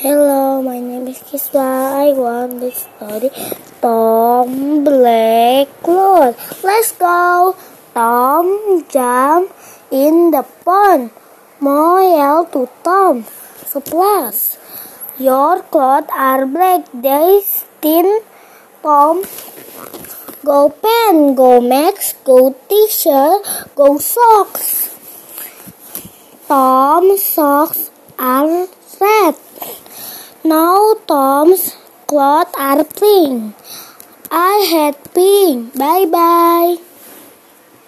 Hello, my name is Kiswah. I want to study Tom Black Cloth. Let's go. Tom jump in the pond. Mo yell to Tom. Splash. Your clothes are black. They stink. Tom. Go pen. Go max. Go t-shirt. Go socks. Tom's socks are red. Now Tom's clothes are pink. I hate pink. Bye bye.